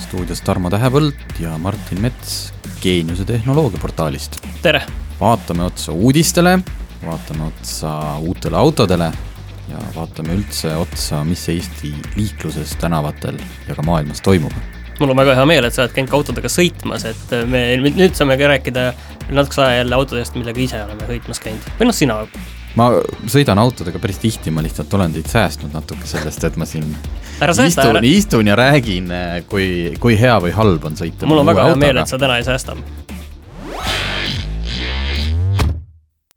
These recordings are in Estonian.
Stuudios Tarmo Tähepõld ja Martin Mets Geeniuse tehnoloogiaportaalist. tere! vaatame otsa uudistele, vaatame otsa uutele autodele ja vaatame üldse otsa, mis Eesti liikluses, tänavatel ja ka maailmas toimub mul on väga hea meel, et sa oled käinud ka autodega sõitmas, et me nüüd saame ka rääkida natukese aja jälle autodest, millega ise oleme sõitmas käinud, või noh, sina. Ma sõidan autodega päris tihti, ma lihtsalt olen teid säästnud natuke sellest, et ma siin ära säästa, istun, istun ja räägin, kui, kui hea või halb on sõita mul on väga hea meel, et sa täna ei säästa.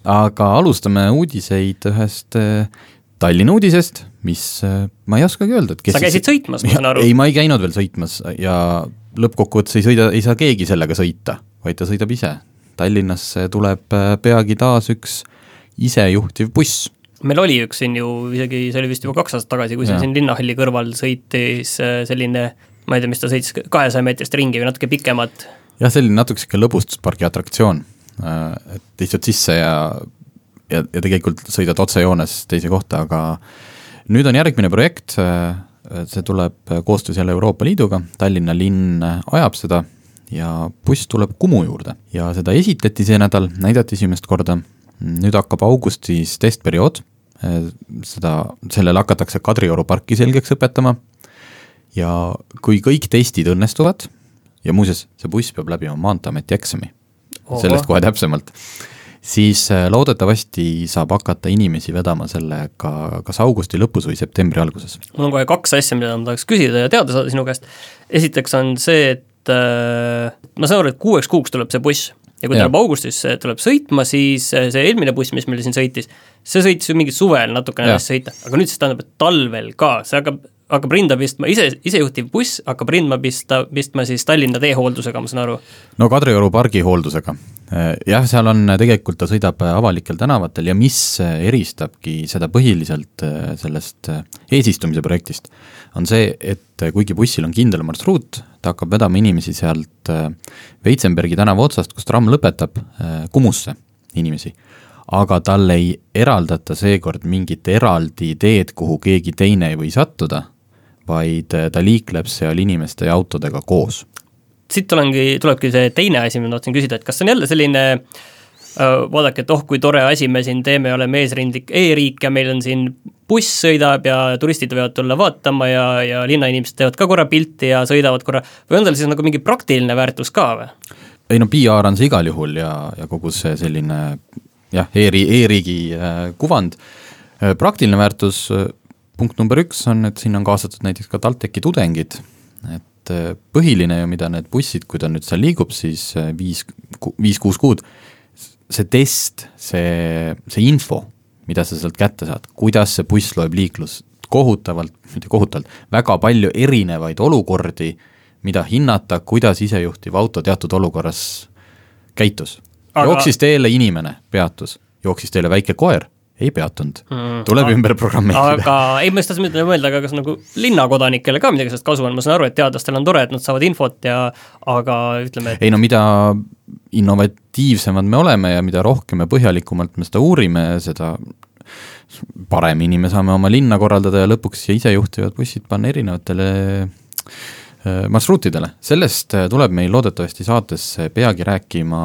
aga alustame uudiseid ühest äh, Tallinna uudisest, mis äh, ma ei oskagi öelda, et kes sa käisid sõitmas, ma saan aru. ei, ma ei käinud veel sõitmas ja lõppkokkuvõttes ei sõida, ei saa keegi sellega sõita, vaid ta sõidab ise. Tallinnasse tuleb peagi taas üks isejuhtiv buss. meil oli üks siin ju isegi, see oli vist juba kaks aastat tagasi, kui Jah. siin linnahalli kõrval sõitis äh, selline ma ei tea, mis ta sõitis, kahesaja meetrist ringi või natuke pikemat. jah, selline natuke sihuke lõbustuspargi atraktsioon, et istud sisse ja, ja, ja tegelikult sõidad otsejoones teise kohta, aga nüüd on järgmine projekt, see tuleb koostöös jälle Euroopa Liiduga, Tallinna linn ajab seda ja buss tuleb Kumu juurde ja seda esitleti see nädal, näidati esimest korda, nüüd hakkab augustis testperiood, seda, sellele hakatakse Kadrioru parki selgeks õpetama. Ja kui kõik testid õnnestuvad ja muuseas, see buss peab läbima Maanteeameti eksami, sellest kohe täpsemalt, siis äh, loodetavasti saab hakata inimesi vedama sellega kas augusti lõpus või septembri alguses. mul on kohe kaks asja, mida ma tahaks küsida ja teada saada sinu käest. esiteks on see, et äh, ma saan aru, et kuueks kuuks tuleb see buss ja kui Jah. tuleb augustis, tuleb sõitma, siis äh, see eelmine buss, mis meil siin sõitis, see sõitis ju mingi suvel natukene alles sõita, aga nüüd see tähendab, et talvel ka, see hakkab, hakkab rinda pistma, ise, isejuhtiv buss hakkab rindma pista, pistma siis Tallinna teehooldusega, ma saan aru. no Kadrioru pargi hooldusega. jah, seal on, tegelikult ta sõidab avalikel tänavatel ja mis eristabki seda põhiliselt sellest eesistumise projektist, on see, et kuigi bussil on kindel marsruut, ta hakkab vedama inimesi sealt äh, Veitsenbergi tänava otsast, kus tramm lõpetab, Kumusse inimesi. aga talle ei eraldata seekord mingit eraldi teed, kuhu keegi teine ei või sattuda, vaid äh, ta liikleb seal inimeste ja autodega koos siit tulengi, tulebki see teine asi, mida ma tahtsin küsida, et kas see on jälle selline äh, vaadake, et oh, kui tore asi me siin teeme, oleme eesrindlik e-riik ja meil on siin buss sõidab ja turistid võivad tulla vaatama ja, ja linnainimesed teevad ka korra pilti ja sõidavad korra, või on tal siis nagu mingi praktiline väärtus ka või? ei no PR on see igal juhul ja, ja kogu see selline jah e, e-ri- e-riigi äh, kuvand. praktiline väärtus, äh, punkt number üks on, et sinna on kaasatud näiteks ka TalTechi tudengid, et äh, põhiline ju, mida need bussid, kui ta nüüd seal liigub, siis äh, viis, viis-kuus kuud, see test, see, see info, mida sa sealt kätte saad, kuidas see buss loeb liiklust, kohutavalt, mitte kohutavalt, väga palju erinevaid olukordi, mida hinnata, kuidas isejuhtiv auto teatud olukorras käitus. Aga- jooksis teele inimene, peatus, jooksis teele väike koer, ei peatunud mm,, tuleb aga- ümber programmeerida. aga ei, ma just tahtsin mõelda- aga kas nagu linnakodanikele ka midagi sellest kasu on, ma saan aru, et teadlastel on tore, et nad saavad infot ja aga ütleme, et ei no mida innovatiivsemad me oleme ja mida rohkem ja põhjalikumalt me seda uurime, seda paremini me saame oma linna korraldada ja lõpuks isejuhtivad bussid panna erinevatele äh, marsruutidele. sellest äh, tuleb meil loodetavasti saatesse peagi rääkima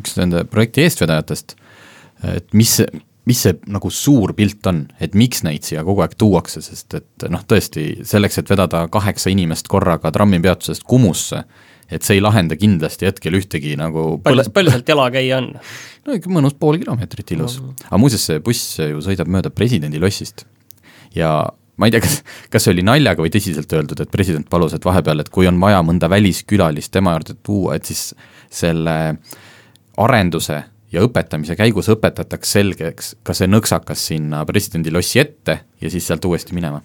üks nende projekti eestvedajatest, et mis, mis see nagu suur pilt on, et miks neid siia kogu aeg tuuakse, sest et noh, tõesti selleks, et vedada kaheksa inimest korraga trammipeatusest Kumusse, et see ei lahenda kindlasti hetkel ühtegi nagu palju, palju sealt jala käia on? no ikka mõnus pool kilomeetrit ilus no.. aga muuseas, see buss ju sõidab mööda presidendi lossist ja ma ei tea, kas, kas see oli naljaga või tõsiselt öeldud, et president palus, et vahepeal, et kui on vaja mõnda väliskülalist tema juurde tuua, et siis selle arenduse ja õpetamise käigus õpetatakse selgeks ka see nõksakas sinna presidendi lossi ette ja siis sealt uuesti minema.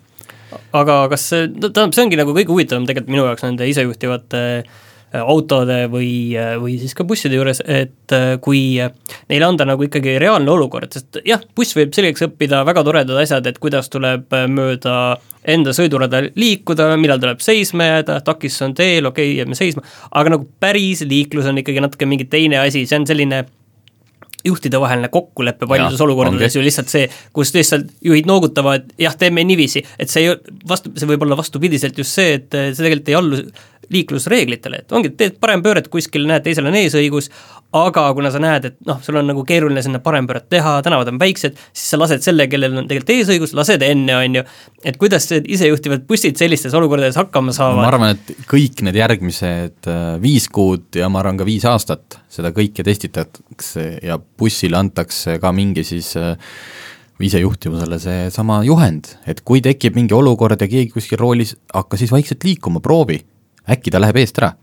Aga kas see, tähendab, see ongi nagu kõige huvitavam tegelikult minu jaoks nende isejuhtivate äh, autode või, äh, või siis ka busside juures, et äh, kui neile anda nagu ikkagi reaalne olukord, sest jah, buss võib selgeks õppida väga toredad asjad, et kuidas tuleb mööda enda sõidurada liikuda, millal tuleb seisma jääda, takistus on teel, okei okay,, jääme seisma, aga nagu päris liiklus on ikkagi natuke mingi teine asi, see on selline juhtidevaheline kokkulepe paljudes olukordades ju lihtsalt see, kus lihtsalt juhid noogutavad, jah, teeme niiviisi, et see ei, vastu, see võib olla vastupidiselt just see, et see tegelikult ei allu liiklusreeglitele, et ongi, teed parempööret kuskil, näed, teisel on eesõigus, aga kuna sa näed, et noh, sul on nagu keeruline sinna parempööret teha, tänavad on väiksed, siis sa lased selle, kellel on tegelikult eesõigus, lased enne, on ju. et kuidas isejuhtivad bussid sellistes olukordades hakkama saavad? ma arvan, et kõik need järgmised äh, viis kuud ja ma arvan ka viis aastat, seda kõike testitakse ja bussile antakse ka mingi siis äh, isejuhtivusele seesama juhend, et kui tekib mingi olukord ja keegi kuskil roolis, hakka siis vaikselt liikuma, proovi äkki ta läheb eest ära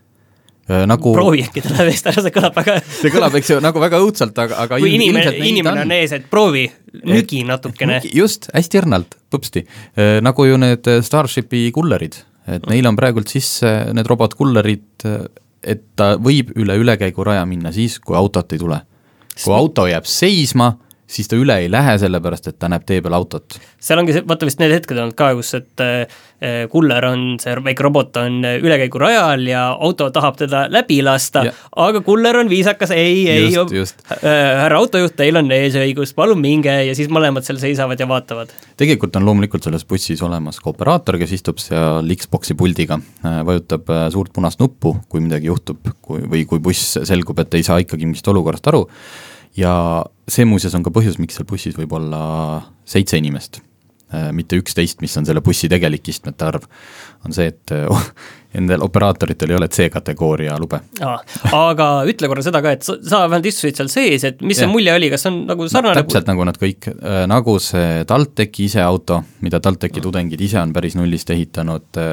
nagu proovi äkki ta läheb eest ära, see kõlab väga see kõlab, eks ju, nagu väga õudselt, aga, aga kui inimene, inimene on ees, et proovi, nügi natukene. just, hästi õrnalt, põpsti. Nagu ju need Starshipi kullerid, et neil on praegult sisse need robotkullerid, et ta võib üle ülekäiguraja minna siis, kui autot ei tule. kui auto jääb seisma siis ta üle ei lähe, sellepärast et ta näeb tee peal autot. seal ongi see, vaata vist need hetked olnud ka, kus et äh, kuller on, see väike robot on ülekäigurajal ja auto tahab teda läbi lasta, aga kuller on viisakas, ei, ei, äh, härra autojuht, teil on eesõigus, palun minge ja siis mõlemad seal seisavad ja vaatavad. tegelikult on loomulikult selles bussis olemas ka operaator, kes istub seal Xbox'i puldiga, äh, vajutab suurt punast nuppu, kui midagi juhtub, kui, või kui buss selgub, et ei saa ikkagi mingist olukorrast aru ja see muuseas on ka põhjus, miks seal bussis võib olla seitse inimest, äh, mitte üksteist, mis on selle bussi tegelik istmete arv, on see, et oh, nendel operaatoritel ei ole C-kategooria lube. aga ütle korra seda ka, et sa, sa vähemalt istusid seal sees, et mis see mulje oli, kas on nagu sarnane no, täpselt nagu nad kõik, äh, nagu see TalTechi iseauto, mida TalTechi tudengid ise on päris nullist ehitanud,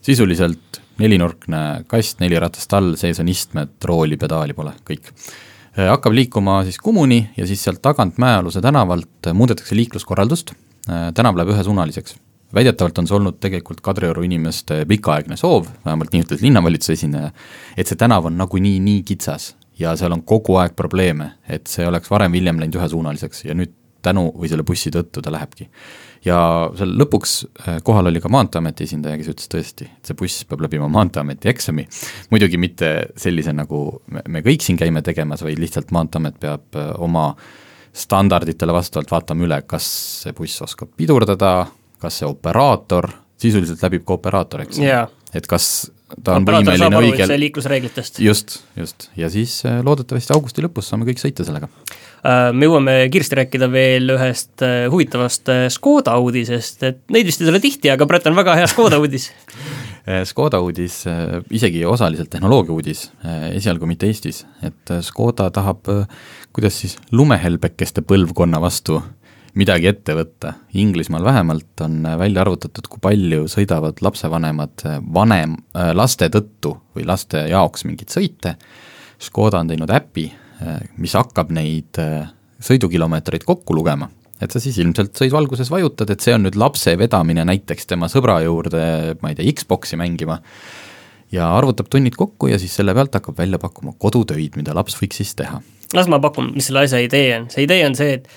sisuliselt nelinurkne kast, neli ratast all, sees on istmed, rooli, pedaali pole, kõik Äh, hakkab liikuma siis Kumuni ja siis sealt tagant Mäealuse tänavalt muudetakse liikluskorraldust, äh, tänav läheb ühesuunaliseks. väidetavalt on see olnud tegelikult Kadrioru inimeste pikaaegne soov, vähemalt nii ütles linnavalitsuse esindaja, et see tänav on nagunii nii kitsas ja seal on kogu aeg probleeme, et see oleks varem-hiljem läinud ühesuunaliseks ja nüüd tänu või selle bussi tõttu ta lähebki ja seal lõpuks äh, kohal oli ka Maanteeameti esindaja, kes ütles tõesti, et see buss peab läbima Maanteeameti eksami. muidugi mitte sellise, nagu me, me kõik siin käime tegemas, vaid lihtsalt Maanteeamet peab äh, oma standarditele vastavalt vaatama üle, kas see buss oskab pidurdada, kas see operaator, sisuliselt läbib ka operaator, eks yeah., et kas ta on võimeline õigel liiklusreeglitest. just, just, ja siis äh, loodetavasti augusti lõpus saame kõik sõita sellega. Äh, me jõuame kiiresti rääkida veel ühest äh, huvitavast Škoda uudisest, et neid vist ei tule tihti, aga Brett on väga hea Škoda uudis. Škoda uudis, isegi osaliselt tehnoloogia uudis, esialgu mitte Eestis, et Škoda tahab, kuidas siis, lumehelbekeste põlvkonna vastu midagi ette võtta. Inglismaal vähemalt on välja arvutatud, kui palju sõidavad lapsevanemad vanem, laste tõttu või laste jaoks mingeid sõite. Škoda on teinud äpi, Äh, mis hakkab neid äh, sõidukilomeetreid kokku lugema. et sa siis ilmselt sõidualguses vajutad, et see on nüüd lapse vedamine näiteks tema sõbra juurde, ma ei tea, Xbox'i mängima, ja arvutab tunnid kokku ja siis selle pealt hakkab välja pakkuma kodutöid, mida laps võiks siis teha. las ma pakun, mis selle asja idee on, see idee on see, et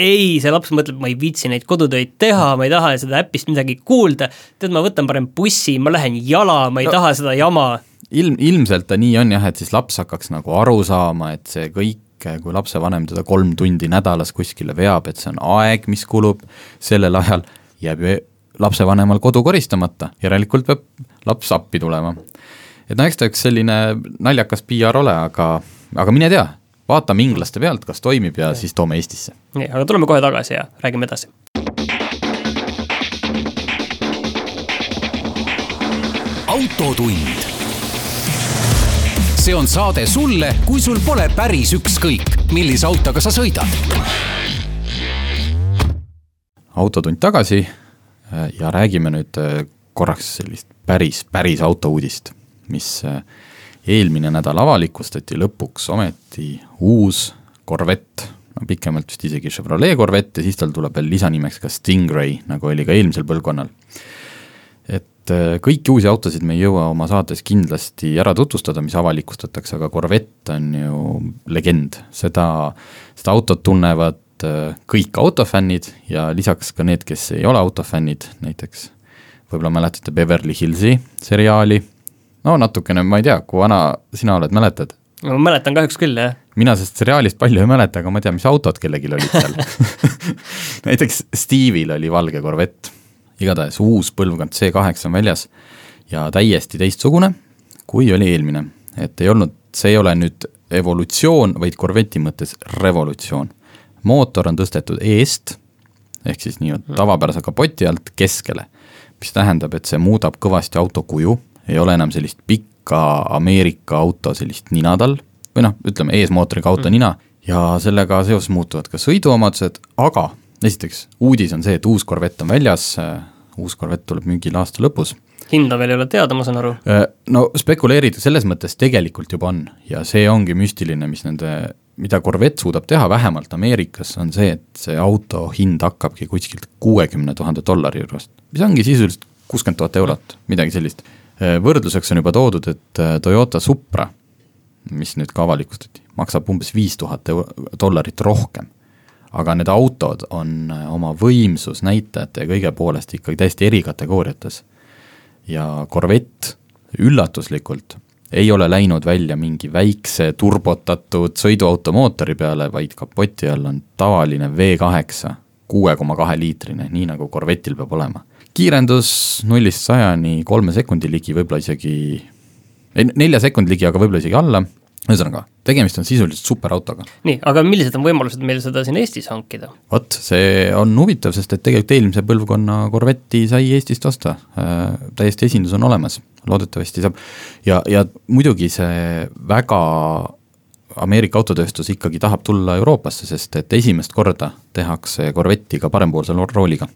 ei, see laps mõtleb, ma ei viitsi neid kodutöid teha, ma ei taha seda äpist midagi kuulda, tead, ma võtan parem bussi, ma lähen jala, ma ei no, taha seda jama. Ilm, ilmselt ta nii on jah, et siis laps hakkaks nagu aru saama, et see kõik, kui lapsevanem teda kolm tundi nädalas kuskile veab, et see on aeg, mis kulub, sellel ajal jääb ju lapsevanemal kodu koristamata, järelikult peab laps appi tulema. et no eks ta üks selline naljakas PR ole, aga, aga mine tea, vaatame inglaste pealt, kas toimib ja siis toome Eestisse. nii, aga tuleme kohe tagasi ja räägime edasi. autotund see on saade sulle, kui sul pole päris ükskõik, millise autoga sa sõidad. autotund tagasi äh, ja räägime nüüd äh, korraks sellist päris, päris autouudist, mis äh, eelmine nädal avalikustati lõpuks ometi uus Corvette, pikemalt vist isegi Chevrolet Corvette ja siis tal tuleb veel lisanimeks ka Stingray, nagu oli ka eelmisel põlvkonnal. et äh, kõiki uusi autosid me ei jõua oma saates kindlasti ära tutvustada, mis avalikustatakse, aga Corvette on ju legend, seda, seda autot tunnevad äh, kõik autofännid ja lisaks ka need, kes ei ole autofännid, näiteks võib-olla mäletate Beverly Hillsi seriaali, no natukene, ma ei tea, kui vana sina oled, mäletad? ma mäletan kahjuks küll, jah. mina sellest seriaalist palju ei mäleta, aga ma tean, mis autod kellelgi olid seal näiteks Steve'il oli valge Corvette, igatahes uus põlvkond C8 on väljas ja täiesti teistsugune, kui oli eelmine. et ei olnud, see ei ole nüüd evolutsioon, vaid Corvette'i mõttes revolutsioon. mootor on tõstetud eest, ehk siis nii-öelda tavapärase kapoti alt keskele, mis tähendab, et see muudab kõvasti auto kuju, ei ole enam sellist pikka Ameerika auto sellist nina tal, või noh, ütleme eesmootoriga auto mm. nina, ja sellega seoses muutuvad ka sõiduomadused, aga esiteks, uudis on see, et uus Corvette on väljas, uus Corvette tuleb müügile aasta lõpus. hinda veel ei ole teada, ma saan aru. No spekuleerida selles mõttes tegelikult juba on ja see ongi müstiline, mis nende, mida Corvette suudab teha, vähemalt Ameerikas, on see, et see auto hind hakkabki kuskilt kuuekümne tuhande dollari juurest, mis ongi sisuliselt kuuskümmend tuhat eurot, midagi sellist Äh, võrdluseks on juba toodud, et äh, Toyota Supra, mis nüüd ka avalikustati, maksab umbes viis tuhat dollarit rohkem. aga need autod on äh, oma võimsusnäitajate ja kõige poolest ikkagi täiesti eri kategooriates. ja Corvette üllatuslikult ei ole läinud välja mingi väikse turbotatud sõiduauto mootori peale, vaid kapoti all on tavaline V8 kuue koma kahe liitrine, nii nagu Corvette'il peab olema kiirendus nullist sajani kolme sekundi ligi, võib-olla isegi, ei nelja sekundi ligi, aga võib-olla isegi alla, ühesõnaga, tegemist on sisuliselt superautoga. nii, aga millised on võimalused meil seda siin Eestis hankida? vot, see on huvitav, sest et tegelikult eelmise põlvkonna Corvette'i sai Eestist osta äh,, täiesti esindus on olemas, loodetavasti saab. ja, ja muidugi see väga Ameerika autotööstus ikkagi tahab tulla Euroopasse, sest et esimest korda tehakse Corvette'i ka parempoolse rooliga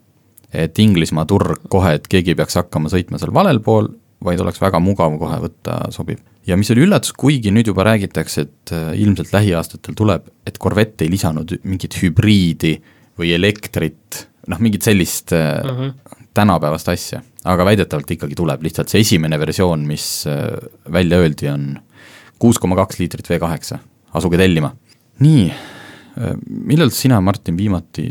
et Inglismaa turg kohe, et keegi ei peaks hakkama sõitma seal valel pool, vaid oleks väga mugav kohe võtta, sobib. ja mis oli üllatus, kuigi nüüd juba räägitakse, et äh, ilmselt lähiaastatel tuleb, et Corvette ei lisanud mingit hübriidi või elektrit, noh, mingit sellist mm -hmm. tänapäevast asja, aga väidetavalt ikkagi tuleb, lihtsalt see esimene versioon, mis äh, välja öeldi, on kuus koma kaks liitrit V kaheksa, asuge tellima. nii, millal sina, Martin, viimati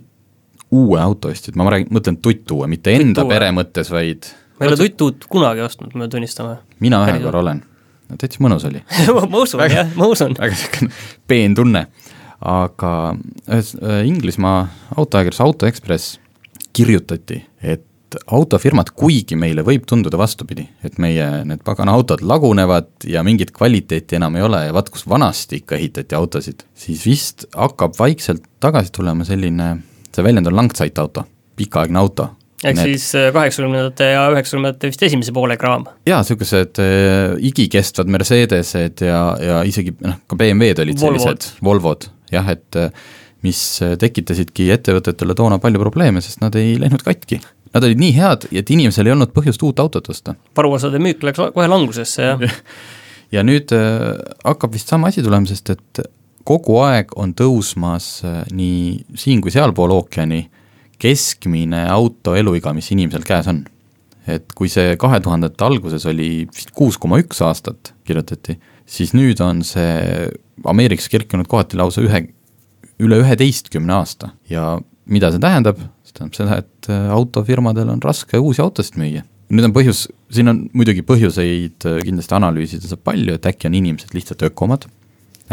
uue auto ostsid, ma räägin, mõtlen tuttuue, mitte enda tuttu pere mõttes, vaid ma ei ole tuttuut kunagi ostnud, me tunnistame. mina ühe korra olen, täitsa mõnus oli. Ma usun väga, jah, ma usun. väga niisugune peen tunne, aga ühes äh, Inglismaa autoajakirjas Auto Ekspress kirjutati, et autofirmad, kuigi meile võib tunduda vastupidi, et meie need pagana autod lagunevad ja mingit kvaliteeti enam ei ole ja vaat kus vanasti ikka ehitati autosid, siis vist hakkab vaikselt tagasi tulema selline see väljend on langzeitauto, pikaaegne auto. ehk Need... siis äh, kaheksakümnendate ja üheksakümnendate vist esimese poole kraam? jaa, niisugused äh, igikestvad Mercedesed ja, ja isegi noh, ka BMW-d olid Volvod. sellised, Volvod, jah, et äh, mis tekitasidki ettevõtetele toona palju probleeme, sest nad ei läinud katki. Nad olid nii head, et inimesel ei olnud põhjust uut autot osta. varuosade müük läks kohe langusesse, jah ja nüüd äh, hakkab vist sama asi tulema, sest et kogu aeg on tõusmas äh, nii siin kui sealpool ookeani keskmine auto eluiga, mis inimesel käes on. et kui see kahe tuhandete alguses oli vist kuus koma üks aastat, kirjutati, siis nüüd on see Ameerikas kerkinud kohati lausa ühe, üle üheteistkümne aasta ja mida see tähendab, see tähendab seda, et äh, autofirmadel on raske uusi autosid müüa. nüüd on põhjus, siin on muidugi põhjuseid äh, kindlasti analüüsida saab palju, et äkki on inimesed lihtsalt ökomad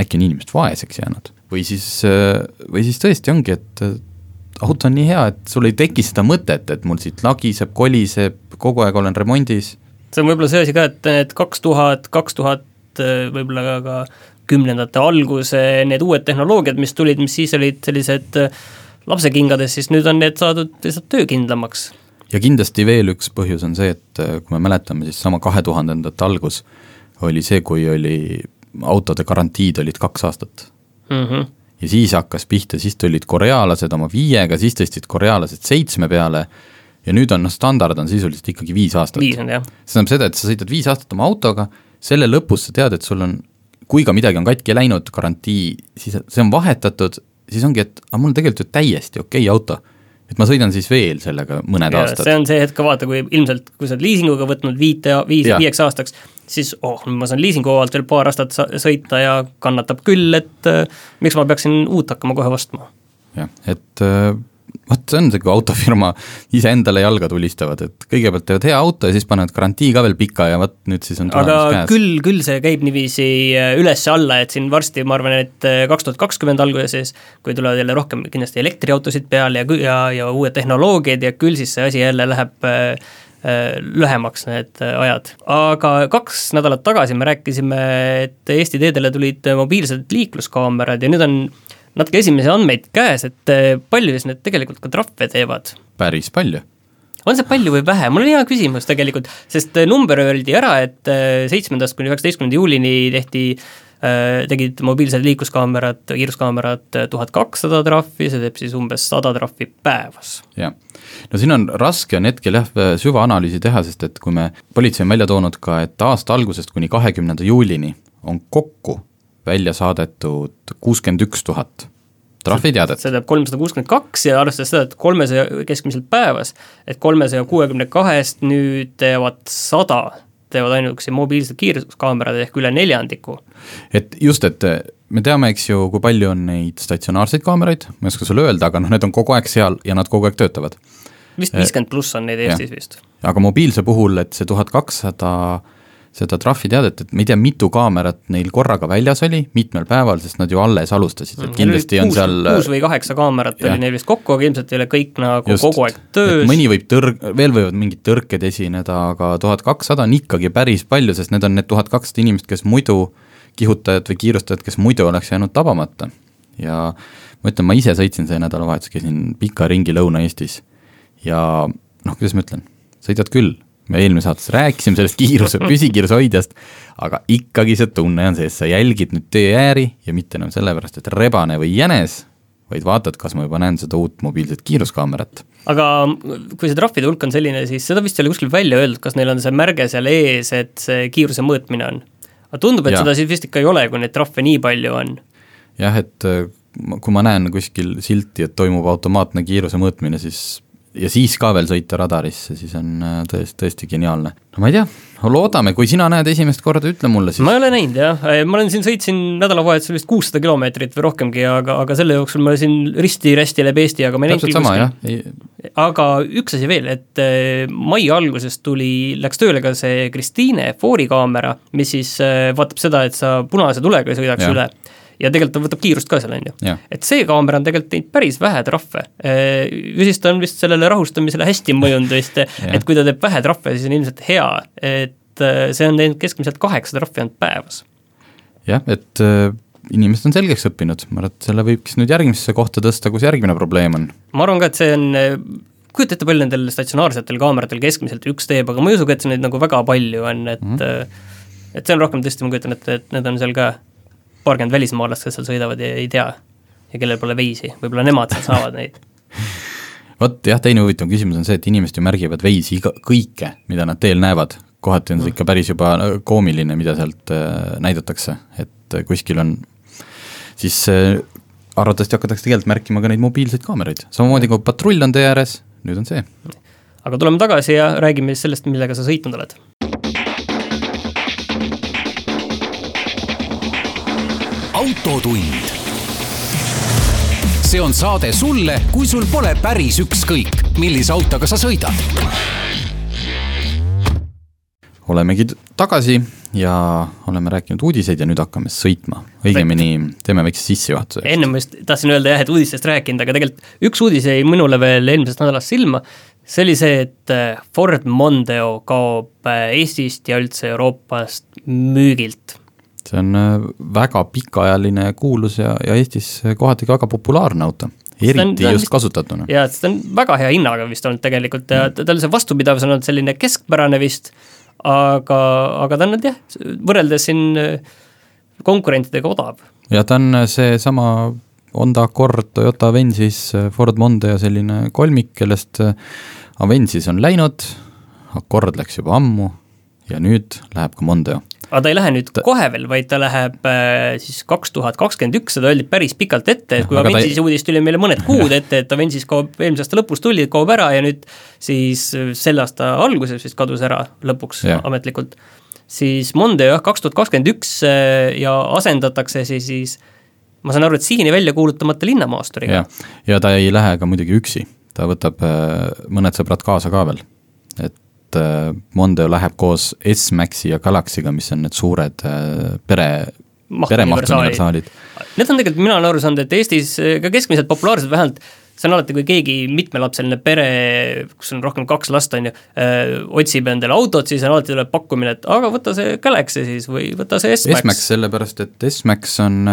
äkki on inimesed vaeseks jäänud või siis, või siis tõesti ongi, et auto on nii hea, et sul ei teki seda mõtet, et mul siit lagiseb, koliseb, kogu aeg olen remondis. see on võib-olla see asi ka, et need kaks tuhat, kaks tuhat võib-olla ka kümnendate alguse need uued tehnoloogiad, mis tulid, mis siis olid sellised lapsekingades, siis nüüd on need saadud lihtsalt töökindlamaks. ja kindlasti veel üks põhjus on see, et kui me mäletame, siis sama kahe tuhandendate algus oli see, kui oli autode garantiid olid kaks aastat mm. -hmm. ja siis hakkas pihta, siis tulid korealased oma viiega, siis tõstsid korealased seitsme peale ja nüüd on noh, standard on sisuliselt ikkagi viis aastat. see tähendab seda, et sa sõidad viis aastat oma autoga, selle lõpus sa tead, et sul on, kui ka midagi on katki läinud, garantii, siis see on vahetatud siis ongi, et aga mul on tegelikult ju täiesti okei okay auto. et ma sõidan siis veel sellega mõned ja, aastad. see on see hetk ka vaata, kui ilmselt, kui sa oled liisinguga võtnud viite, viis, viieks aastaks, siis oh, ma saan liisingu alt veel paar aastat sõita ja kannatab küll, et äh, miks ma peaksin uut hakkama kohe ostma. jah, et äh, vot see on see, kui autofirma iseendale jalga tulistavad, et kõigepealt teevad hea auto ja siis panevad garantii ka veel pika ja vot nüüd siis on aga käes. küll, küll see käib niiviisi äh, üles-alla, et siin varsti ma arvan, et äh, kaks tuhat kakskümmend alguses, kui tulevad jälle rohkem kindlasti elektriautosid peale ja, ja, ja uued tehnoloogiad ja küll siis see asi jälle läheb äh, lühemaks need ajad. aga kaks nädalat tagasi me rääkisime, et Eesti teedele tulid mobiilsed liikluskaamerad ja nüüd on natuke esimesi andmeid käes, et eh, palju siis need tegelikult ka trahve teevad? päris palju. on see palju või vähe, mul on hea küsimus tegelikult, sest eh, number öeldi ära, et eh, seitsmendast kuni üheksateistkümnenda juulini tehti tegid mobiilsed liikluskaamerad, kiiruskaamerad tuhat kakssada trahvi, see teeb siis umbes sada trahvi päevas. jah, no siin on raske on hetkel jah, süvaanalüüsi teha, sest et kui me, politsei on välja toonud ka, et aasta algusest kuni kahekümnenda juulini on kokku välja saadetud kuuskümmend üks tuhat trahviteadet. see teeb kolmsada kuuskümmend kaks ja arvestades seda, et kolmesaja keskmiselt päevas, et kolmesaja kuuekümne kahest nüüd teevad sada, teevad ainuüksi mobiilsed kiiruskaamerad ehk üle neljandiku. et just, et me teame, eks ju, kui palju on neid statsionaarseid kaameraid, ma ei oska sulle öelda, aga noh, need on kogu aeg seal ja nad kogu aeg töötavad. vist viiskümmend pluss on neid Eestis ja. vist. aga mobiilse puhul, et see tuhat kakssada seda trahviteadet, et ma ei tea, mitu kaamerat neil korraga väljas oli, mitmel päeval, sest nad ju alles alustasid, et mm. kindlasti on kuus, seal kuus või kaheksa kaamerat ja. oli neil vist kokku, aga ilmselt ei ole kõik nagu Just, kogu aeg töös. mõni võib tõrg, veel võivad mingid tõrked esineda, aga tuhat kakssada on ikkagi päris palju, sest need on need tuhat kakssada inimest, kes muidu, kihutajad või kiirustajad, kes muidu oleks jäänud tabamata. ja ma ütlen, ma ise sõitsin see nädalavahetus, käisin pika ringi Lõuna-Eestis ja noh, kuidas ma ütlen, sõidad küll me eelmises saates rääkisime sellest kiiruse, püsikiiruse hoidjast, aga ikkagi see tunne on sees, sa jälgid nüüd teeääri ja mitte enam sellepärast, et rebane või jänes, vaid vaatad, kas ma juba näen seda uut mobiilset kiiruskaamerat. aga kui see trahvide hulk on selline, siis seda vist ei ole kuskil välja öeldud, kas neil on see märge seal ees, et see kiiruse mõõtmine on? aga tundub, et ja. seda siis vist ikka ei ole, kui neid trahve nii palju on. jah, et äh, kui ma näen kuskil silti, et toimub automaatne kiiruse mõõtmine, siis ja siis ka veel sõita radarisse, siis on äh, tõesti, tõesti geniaalne. no ma ei tea, loodame, kui sina näed esimest korda, ütle mulle siis. ma ei ole näinud jah, ma olen siin, sõitsin nädalavahetusel vist kuussada kilomeetrit või rohkemgi, aga, aga selle jooksul ma siin risti-rästi läbi Eesti, aga ma ei näinud küll kuskil. aga üks asi veel, et äh, mai alguses tuli, läks tööle ka see Kristiine Foori kaamera, mis siis äh, vaatab seda, et sa punase tulega ei sõidaks ja. üle ja tegelikult ta võtab kiirust ka seal, on ju. et see kaamera on tegelikult teinud päris vähe trahve. Ju siis ta on vist sellele rahustamisele hästi mõjunud vist et kui ta teeb vähe trahve, siis on ilmselt hea, et äh, see on teinud keskmiselt kaheksa trahvi ainult päevas. jah, et äh, inimesed on selgeks õppinud, ma arvan, et selle võiks nüüd järgmisse kohta tõsta, kus järgmine probleem on. ma arvan ka, et see on äh, kujuta ette, palju nendel statsionaarsetel kaameratel keskmiselt üks teeb, aga ma ei usu ka, et neid nagu väga palju on, et mm -hmm. et see on rohkem tõesti, ma kujutan ette, et need on seal ka paarkümmend välismaalast, kes seal sõidavad ja ei tea ja kellel pole veisi, võib-olla nemad seal saavad neid. Vot jah, teine huvitav küsimus on see, et inimesed ju märgivad veisi iga, kõike, mida nad teel näevad, kohati on see ikka päris juba koomiline, mida sealt äh, näidatakse, et äh, kuskil on siis äh, arvatavasti hakatakse tegelikult märkima ka neid mobiilseid kaameraid, samamoodi kui patrull on tee ääres, nüüd on see. aga tuleme tagasi ja räägime siis sellest, millega sa sõitnud oled autotund. see on saade sulle, kui sul pole päris ükskõik, millise autoga sa sõidad. olemegi tagasi ja oleme rääkinud uudiseid ja nüüd hakkame sõitma. õigemini teeme väikse sissejuhatuse. enne ma just tahtsin öelda jah, et uudistest rääkinud, aga tegelikult üks uudis jäi minule veel eelmisest nädalast silma, see oli see, et Ford Mondeo kaob Eestist ja üldse Euroopast müügilt see on äh, väga pikaajaline kuulus ja, ja Eestis kohati ka väga populaarne auto eriti on, just kasutatuna. jaa, et ta on väga hea hinnaga vist olnud tegelikult ja mm. tal see vastupidavus on olnud selline keskpärane vist, aga, aga ta on nüüd jah, võrreldes siin äh, konkurentidega odav. ja ta on seesama Honda Accord, Toyota Avensis, Ford Mondeo selline kolmik, kellest äh, Avensis on läinud, Accord läks juba ammu ja nüüd läheb ka Mondeo aga ta ei lähe nüüd ta... kohe veel, vaid ta läheb äh, siis kaks tuhat kakskümmend üks, seda öeldi päris pikalt ette, et kui Avensis ei... uudis tuli meile mõned kuud ette, et Avensis kaob, eelmise aasta lõpus tuli, kaob ära ja nüüd siis selle aasta alguses vist kadus ära lõpuks ja. ametlikult. siis Mondeo jah, kaks tuhat kakskümmend üks äh, ja asendatakse siis, siis ma saan aru, et siiani välja kuulutamata linnamaasturiga. ja ta ei lähe ka muidugi üksi, ta võtab äh, mõned sõbrad kaasa ka veel, et äh, Mondeo läheb koos S-Maxi ja Galaxy'ga, mis on need suured äh, pere, peremahtuniversaalid. Need on tegelikult, mina olen aru saanud, et Eestis äh, ka keskmiselt populaarsed, vähemalt see on alati, kui keegi mitmelapseline pere, kus on rohkem kaks last, on ju, otsib endale autot, siis on alati tuleb pakkumine, et aga võta see Galaxy siis või võta see S-Max. S-Max sellepärast, et S-Max on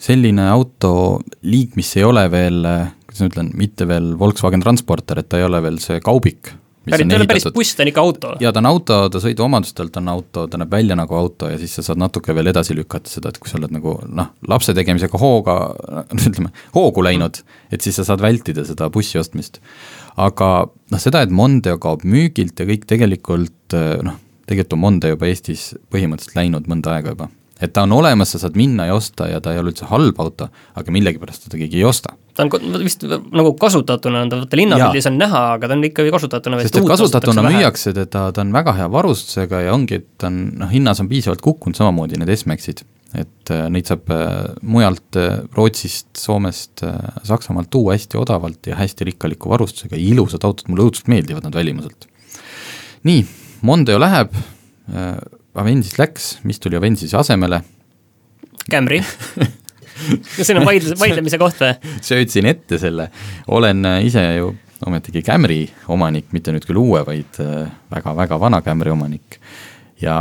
selline autoliik, mis ei ole veel, kuidas ma ütlen, mitte veel Volkswagen Transporter, et ta ei ole veel see kaubik päris, ta ei ole päris buss, ta on ikka auto. jaa, ta on auto, ta sõiduomadustelt on auto, ta näeb välja nagu auto ja siis sa saad natuke veel edasi lükata seda, et kui sa oled nagu noh, lapse tegemisega hooga, ütleme, hoogu läinud, et siis sa saad vältida seda bussi ostmist. aga noh, seda, et Mondeo kaob müügilt ja kõik tegelikult noh, tegelikult on Mondeo juba Eestis põhimõtteliselt läinud mõnda aega juba et ta on olemas, sa saad minna ja osta ja ta ei ole üldse halb auto, aga millegipärast teda keegi ei osta. Ta on vist nagu kasutatuna on ta, vaata linnapildis on näha, aga ta on ikkagi kasutatuna sest et kasutatuna müüakse teda, ta on väga hea varustusega ja ongi, et ta on noh, hinnas on piisavalt kukkunud, samamoodi need S-Maxid. et äh, neid saab äh, mujalt äh, Rootsist, Soomest, Saksamaalt tuua hästi odavalt ja hästi rikkaliku varustusega, ilusad autod, mulle õudselt meeldivad nad välimuselt. nii, Mondeo läheb Avensis läks, mis tuli Avensise asemele? Camry kas siin on vaidlus, vaidlemise koht või? söötsin ette selle, olen äh, ise ju ometigi Camry omanik, mitte nüüd küll uue, vaid väga-väga äh, vana Camry omanik. ja,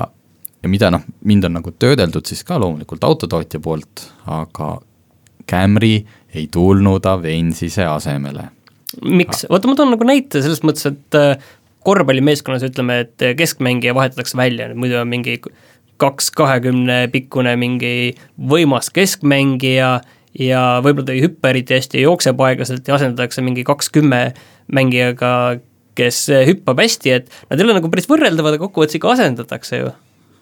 ja mida noh, mind on nagu töödeldud siis ka loomulikult autotootja poolt, aga Camry ei tulnud Avensise asemele. miks, vaata ma toon nagu näite selles mõttes, et äh, korvpallimeeskonnas ütleme, et keskmängija vahetatakse välja, muidu on mingi kaks kahekümne pikkune mingi võimas keskmängija ja võib-olla ta ei hüppa eriti hästi ja jookseb aeglaselt ja asendatakse mingi kaks kümme mängijaga, kes hüppab hästi, et nad ei ole nagu päris võrreldavad, aga kokkuvõttes ikka asendatakse ju.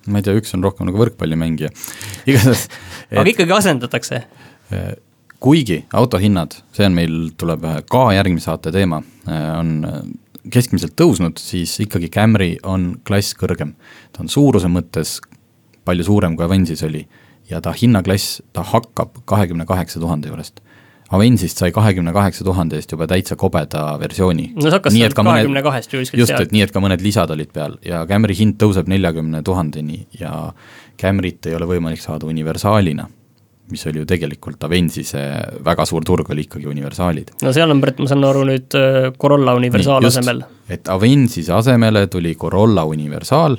ma ei tea, üks on rohkem nagu võrkpallimängija, igatahes et... aga ikkagi asendatakse kuigi autohinnad, see on meil, tuleb ka järgmise saate teema, on keskmiselt tõusnud, siis ikkagi Camry on klass kõrgem. ta on suuruse mõttes palju suurem, kui Avensis oli. ja ta hinnaklass, ta hakkab kahekümne kaheksa tuhande juurest. Avensist sai kahekümne kaheksa tuhande eest juba täitsa kobeda versiooni. no see hakkas sealt kahekümne kahest ju kuskilt just, et nii, et ka mõned lisad olid peal ja Camry hind tõuseb neljakümne tuhandeni ja Camryt ei ole võimalik saada universaalina mis oli ju tegelikult Avensise väga suur turg, oli ikkagi universaalid. no seal on, Brett, ma saan aru nüüd äh, Corolla universaal Nii, asemel. et Avensise asemele tuli Corolla universaal,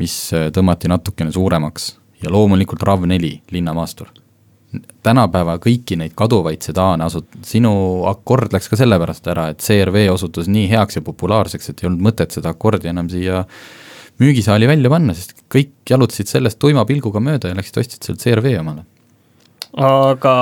mis äh, tõmmati natukene suuremaks ja loomulikult RAV4 linnamaastur. tänapäeva kõiki neid kaduvaid sedaane asut-, sinu akord läks ka sellepärast ära, et CRV osutus nii heaks ja populaarseks, et ei olnud mõtet seda akordi enam siia müügisaali välja panna, sest kõik jalutasid sellest tuima pilguga mööda ja läksid ostsid selle CRV omale aga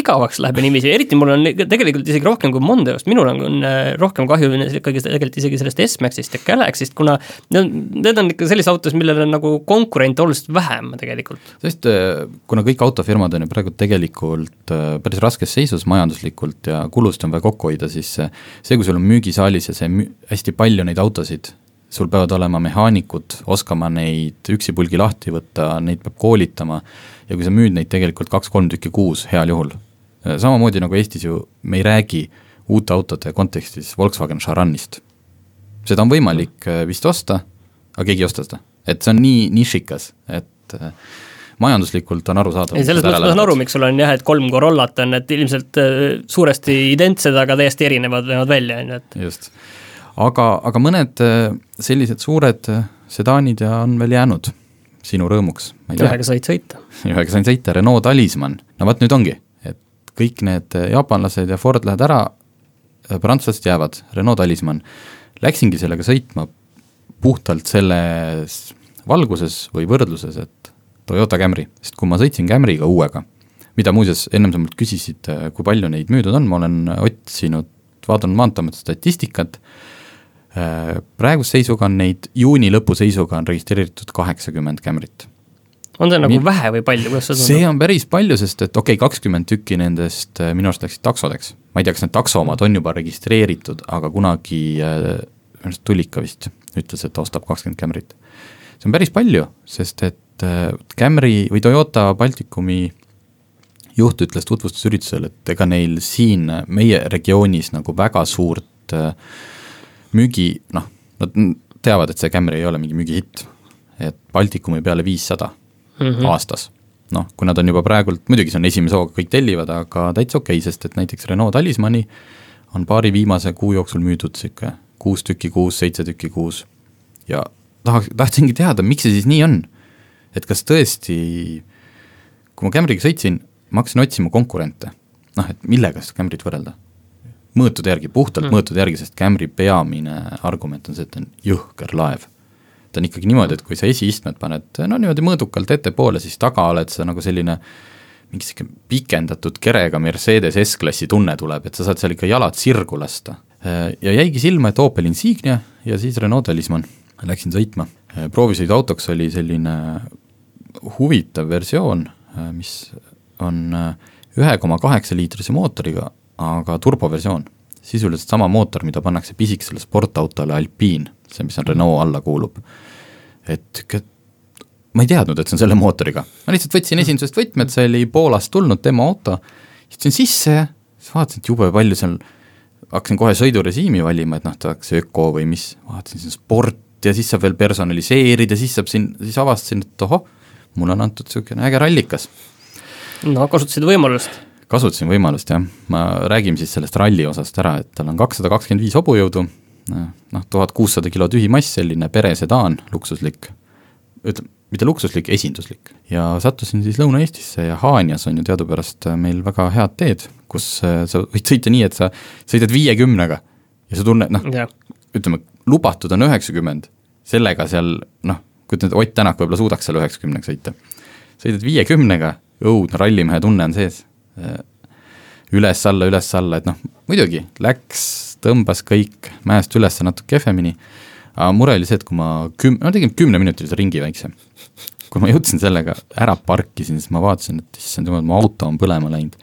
igavaks läheb niiviisi, eriti mul on tegelikult isegi rohkem kui Mondeost, minul on, on äh, rohkem kahju ikkagi tegelikult isegi sellest S-Maxist ja Galaxy'st, kuna need on, need on ikka sellised autod, millel on nagu konkurente oluliselt vähem tegelikult. sest äh, kuna kõik autofirmad on ju praegu tegelikult äh, päris raskes seisus majanduslikult ja kulust on vaja kokku hoida, siis see, kui sul on müügisaalis ja see müü-, hästi palju neid autosid, sul peavad olema mehaanikud, oskama neid üksipulgi lahti võtta, neid peab koolitama ja kui sa müüd neid tegelikult kaks-kolm tükki kuus heal juhul, samamoodi nagu Eestis ju me ei räägi uute autode kontekstis Volkswagen Charanist. seda on võimalik äh, vist osta, aga keegi ei osta seda, et see on nii nišikas, et äh, majanduslikult on arusaadav. ei, selles mõttes ma saan aru, miks sul on jah, et kolm Corollat on, et ilmselt äh, suuresti identsed, aga täiesti erinevad näevad välja, on ju, et just. aga, aga mõned sellised suured sedaanid ja on veel jäänud sinu rõõmuks. Ühega said sõita. ühega sain sõita, Renault Talisman, no vot nüüd ongi, et kõik need jaapanlased ja Ford lähevad ära, prantslased jäävad, Renault Talisman. Läksingi sellega sõitma puhtalt selles valguses või võrdluses, et Toyota Camry, sest kui ma sõitsin Camryga uuega, mida muuseas, ennem sa mult küsisid, kui palju neid müüdud on, ma olen otsinud, vaadanud Maanteeameti statistikat, praeguse seisuga on neid, juuni lõpu seisuga on registreeritud kaheksakümmend Camryt. On see nagu Nii- vähe või palju, kuidas see see tundub? on päris palju, sest et okei okay,, kakskümmend tükki nendest äh, minu arust läksid taksodeks. ma ei tea, kas need takso omad on juba registreeritud, aga kunagi äh, minu arust Tullika vist ütles, et ta ostab kakskümmend Camryt. see on päris palju, sest et äh, Camry või Toyota Balticumi juht ütles tutvustusüritusel, et ega neil siin äh, meie regioonis nagu väga suurt äh, müügi, noh, nad teavad, et see Camry ei ole mingi müügihitt. et Baltikumi peale viissada mm -hmm. aastas. noh, kui nad on juba praegult, muidugi see on esimese hooga, kõik tellivad, aga täitsa okei okay,, sest et näiteks Renault Talismani on paari viimase kuu jooksul müüdud sihuke kuus tükki kuus, seitse tükki kuus. ja tahaks, tahtsingi teada, miks see siis nii on. et kas tõesti, kui ma Camry'ga sõitsin, ma hakkasin otsima konkurente. noh, et millega seda Camryt võrrelda mõõtude järgi, puhtalt mm. mõõtude järgi, sest Camry peamine argument on see, et ta on jõhker laev. Ta on ikkagi niimoodi, et kui sa esiistmed paned no niimoodi mõõdukalt ettepoole, siis taga oled sa nagu selline mingi sihuke pikendatud kerega Mercedes S-klassi tunne tuleb, et sa saad seal ikka jalad sirgu lasta. ja jäigi silma, et Opel Insignia ja siis Renault Talisman, läksin sõitma. proovisõiduautoks oli selline huvitav versioon, mis on ühe koma kaheksa liitrise mootoriga, aga turboversioon. sisuliselt sama mootor, mida pannakse pisikesele sportautole Alpine, see, mis on Renault alla kuulub. et ma ei teadnud, et see on selle mootoriga, ma lihtsalt võtsin esindusest võtmed, see oli Poolast tulnud demo auto, istusin sisse ja siis vaatasin, et jube palju seal, hakkasin kohe sõidurežiimi valima, et noh, tahaks öko või mis, vaatasin siin sport ja siis saab veel personaliseerida, siis saab siin, siis avastasin, et ohoh, mulle on antud niisugune äge rallikas. no kasutasid võimalust kasutasin võimalust jah, ma räägime siis sellest ralli osast ära, et tal on kakssada kakskümmend viis hobujõudu, noh, tuhat kuussada kilo tühimass, selline peresedaan, luksuslik, ütleme, mitte luksuslik, esinduslik. ja sattusin siis Lõuna-Eestisse ja Haanjas on ju teadupärast meil väga head teed, kus sa võid sõita nii, et sa sõidad viiekümnega ja sa tunned, noh, ütleme, lubatud on üheksakümmend, sellega seal noh, kujutan ette, Ott Tänak võib-olla suudaks seal üheksakümnega sõita. sõidad viiekümnega, õudne rallimehe tunne on sees üles-alla, üles-alla, et noh, muidugi läks, tõmbas kõik mäest üles natuke kehvemini, aga mure oli see, et kui ma küm-, ma tegin kümneminutilise ringi väikse. kui ma jõudsin sellega, ära parkisin, siis ma vaatasin, et issand jumal, mu auto on põlema läinud.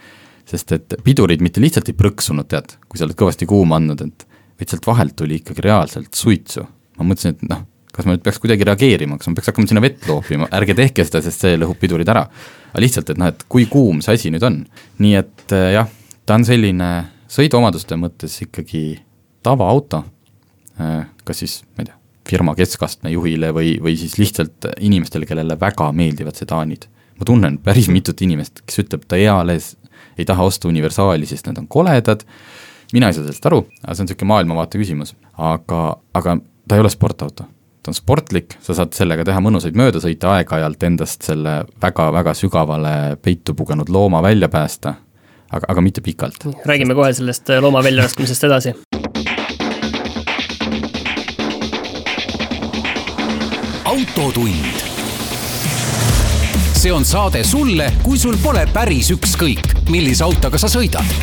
sest et pidurid mitte lihtsalt ei prõksunud, tead, kui sa oled kõvasti kuuma andnud, et vaid sealt vahelt tuli ikkagi reaalselt suitsu. ma mõtlesin, et noh, kas ma nüüd peaks kuidagi reageerima, kas ma peaks hakkama sinna vett loopima, ärge tehke seda, sest see lõhub pidurid ära. aga lihtsalt, et noh, et kui kuum see asi nüüd on. nii et jah, ta on selline sõiduomaduste mõttes ikkagi tavaauto, kas siis, ma ei tea, firma keskastme juhile või, või siis lihtsalt inimestele, kellele väga meeldivad sedaanid. ma tunnen päris mitut inimest, kes ütleb, ta eales ei taha osta universaali, sest need on koledad, mina ei saa sellest aru, aga see on niisugune maailmavaate küsimus, aga, aga ta ei ole sportauto. Ta on sportlik, sa saad sellega teha mõnusaid möödasõite, aeg-ajalt endast selle väga-väga sügavale peitu pugenud looma välja päästa, aga, aga mitte pikalt. räägime kohe sellest looma väljalaskmisest edasi. autotund. see on saade sulle, kui sul pole päris ükskõik, millise autoga sa sõidad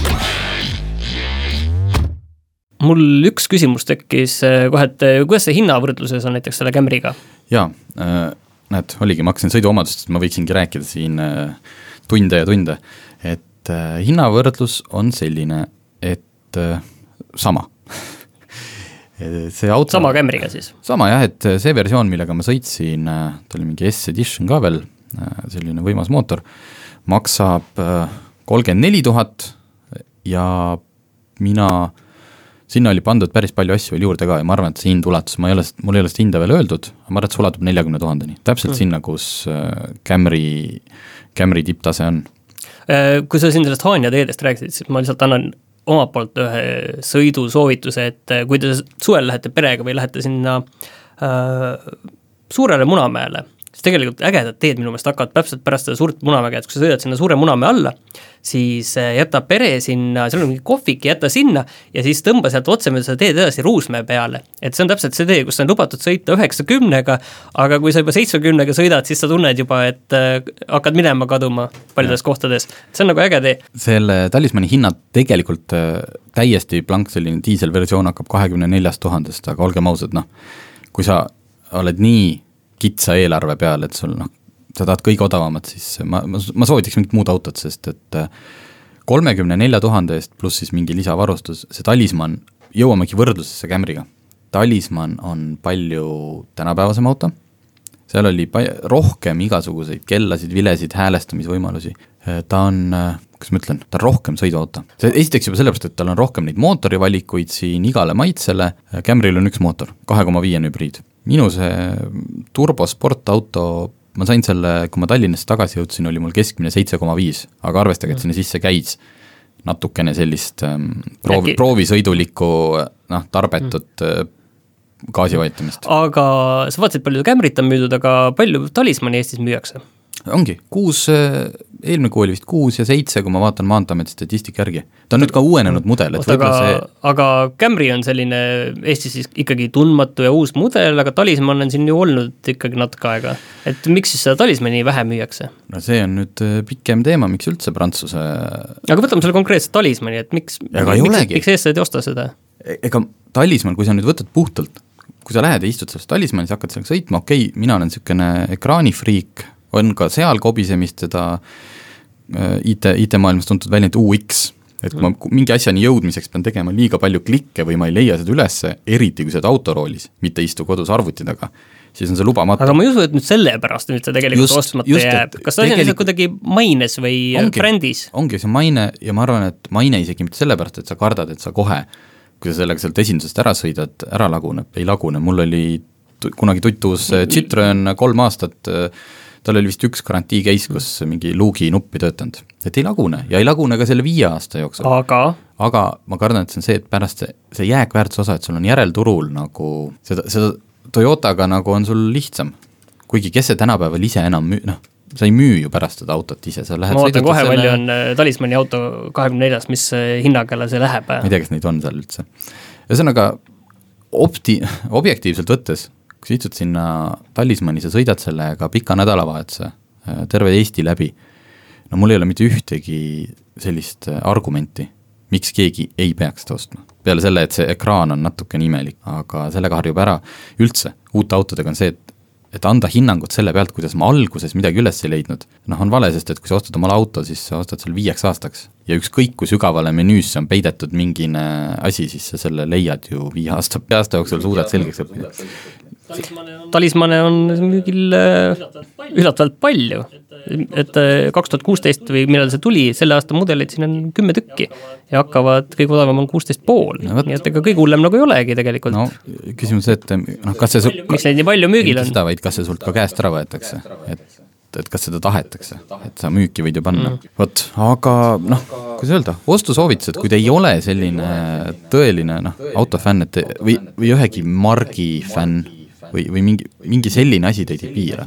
mul üks küsimus tekkis kohe, et kuidas see hinnavõrdluses on näiteks selle Camry'ga? jaa äh,, näed, oligi, ma hakkasin sõiduomadustest, ma võiksingi rääkida siin äh, tunde ja tunde, et äh, hinnavõrdlus on selline, et äh, sama see auto sama Camry'ga siis? sama jah, et see versioon, millega ma sõitsin, ta oli mingi S-edition ka veel, selline võimas mootor, maksab kolmkümmend neli tuhat ja mina sinna oli pandud päris palju asju veel juurde ka ja ma arvan, et see hind ulatus, ma ei ole, mul ei ole seda hinda veel öeldud, ma arvan, et see ulatub neljakümne tuhandeni, täpselt mm. sinna, kus Camry, Camry tipptase on. Kui sa siin sellest Haanja teedest rääkisid, siis ma lihtsalt annan omalt poolt ühe sõidusoovituse, et kui te suvel lähete perega või lähete sinna äh, Suurele Munamäele, siis tegelikult ägedad teed minu meelest hakkavad täpselt pärast seda suurt Munamäge, et kui sa sõidad sinna suure Munamäe alla, siis äh, jäta pere sinna, seal on mingi kohvik, jäta sinna ja siis tõmba sealt otse mööda seda teed edasi Ruusmäe peale. et see on täpselt see tee, kus on lubatud sõita üheksakümnega, aga kui sa juba seitsmekümnega sõidad, siis sa tunned juba, et äh, hakkad minema kaduma paljudes kohtades. see on nagu äge tee. selle talismani hinnad tegelikult äh, täiesti blank selline diiselversioon hakkab kahekümne neljast tuhandest, aga olgem ausad, noh, kui sa oled nii kitsa eelarve peal, et sul noh, sa tahad kõige odavamat, siis ma, ma, ma soovitaks mingit muud autot, sest et äh, kolmekümne nelja tuhande eest pluss siis mingi lisavarustus, see talismann, jõuamegi võrdlusesse Camryga. talismann on palju tänapäevasem auto, seal oli pa-, rohkem igasuguseid kellasid, vilesid, häälestamisvõimalusi, äh, ta on, äh, kuidas ma ütlen, ta on rohkem sõiduauto. see esiteks juba sellepärast, et tal on rohkem neid mootorivalikuid siin igale maitsele, Camryl on üks mootor, kahe koma viiene hübriid minu see turbosportauto, ma sain selle, kui ma Tallinnast tagasi jõudsin, oli mul keskmine seitse koma viis, aga arvestage, et sinna sisse käis natukene sellist ähm, proovi, proovisõidulikku noh, tarbetut mm. gaasi vajutamist. aga sa vaatasid, palju Camryt on müüdud, aga palju Talismani Eestis müüakse? Ongi, kuus, äh, eelmine kuu oli vist kuus ja seitse, kui ma vaatan Maanteeameti statistika järgi. ta on nüüd ka uuenenud mudel, et võib-olla see aga Camry on selline Eestis siis ikkagi tundmatu ja uus mudel, aga Talisman on siin ju olnud ikkagi natuke aega. et miks siis seda Talismani vähe müüakse? no see on nüüd äh, pikem teema, miks üldse Prantsuse aga võtame selle konkreetse Talismani, et miks, miks, miks eestlased ei osta seda? E-, ega Talisman, kui sa nüüd võtad puhtalt, kui sa lähed ja istud selles Talismanis, hakkad sellega sõitma, okei okay,, mina olen niisugune ekraanifriik, on ka seal kobisemist seda äh, IT, IT-maailmas tuntud väljend UX, et kui ma mingi asjani jõudmiseks pean tegema liiga palju klikke või ma ei leia seda ülesse, eriti kui sa oled autoroolis, mitte ei istu kodus arvuti taga, siis on see lubamatu. aga ma ei usu, et nüüd sellepärast nüüd see tegelikult just, ostmata just, jääb, kas see asi on lihtsalt kuidagi maines või ongi, brändis? ongi see maine ja ma arvan, et maine isegi mitte sellepärast, et sa kardad, et sa kohe, kui sa sellega sealt esindusest ära sõidad, ära laguneb, ei lagune, mul oli kunagi tutvus Citroen kolm aastat äh, tal oli vist üks garantii case, kus mingi luugi nupp ei töötanud. et ei lagune ja ei lagune ka selle viie aasta jooksul. aga? aga ma kardan, et see on see, et pärast see, see jääkväärtuse osa, et sul on järelturul nagu seda, seda Toyotaga nagu on sul lihtsam. kuigi kes see tänapäeval ise enam müü-, noh, sa ei müü ju pärast seda autot ise, sa lähed ma vaatan kohe selle..., palju on äh, Talismani auto kahekümne neljas, mis äh, hinnaga see läheb? ma ei tea, kas neid on seal üldse. ühesõnaga, opti-, objektiivselt võttes kui sa istud sinna Talismani, sa sõidad sellega pika nädalavahetuse äh, terve Eesti läbi, no mul ei ole mitte ühtegi sellist äh, argumenti, miks keegi ei peaks seda ostma. peale selle, et see ekraan on natukene imelik, aga sellega harjub ära, üldse, uute autodega on see, et et anda hinnangut selle pealt, kuidas ma alguses midagi üles ei leidnud, noh, on vale, sest et kui sa ostad omale auto, siis sa ostad selle viieks aastaks. ja ükskõik, kui sügavale menüüsse on peidetud mingine asi, siis sa selle leiad ju viie aasta, aasta jooksul suudad selgeks õppida talismane on müügil äh, üllatavalt palju. et äh, kaks tuhat kuusteist või millal see tuli, selle aasta mudeleid siin on kümme tükki ja hakkavad, kõige odavam on kuusteist pool. No,, nii et ega kõige hullem nagu ei olegi tegelikult. no küsimus see, et noh, kas see miks neid nii palju müügil on? seda, vaid kas see sult ka käest ära võetakse, et et kas seda tahetakse, et sa müüki võid ju panna. Mm.. vot, aga noh, kuidas öelda, ostusoovitused, kui te ei ole selline tõeline noh, autofänn, et või, või ühegi margi fänn või, või mingi, mingi selline asi teid ei piira,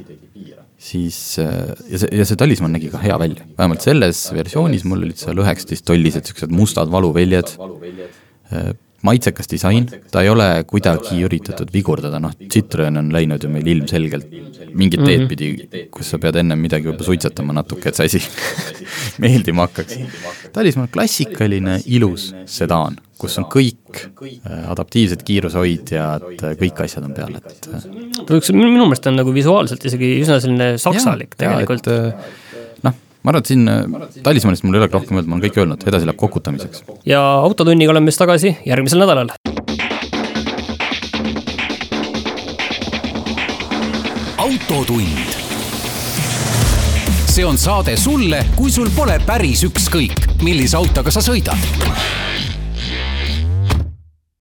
siis äh, ja see, ja see talismann nägi ka hea välja, vähemalt selles versioonis mul olid seal üheksateist tollised niisugused mustad valuväljad, äh, maitsekas disain, ta ei ole kuidagi üritatud vigurdada, noh, Citroen on läinud ju meil ilmselgelt mingit teed mhm. pidi, kus sa pead ennem midagi võib-olla suitsetama natuke, et see asi meeldima hakkaks. talismann on klassikaline ilus sedaan, kus on kõik äh, adaptiivsed kiirushoidjad, äh, kõik asjad on peal, et ta äh, üks, minu meelest on nagu visuaalselt isegi üsna selline saksalik ja, tegelikult. noh, ma arvan, et siin talismannist mul ei olegi rohkem öelda, ma olen kõik öelnud, edasi läheb kokutamiseks. ja Autotunniga oleme siis tagasi järgmisel nädalal. autotund. see on saade sulle, kui sul pole päris ükskõik, millise autoga sa sõidad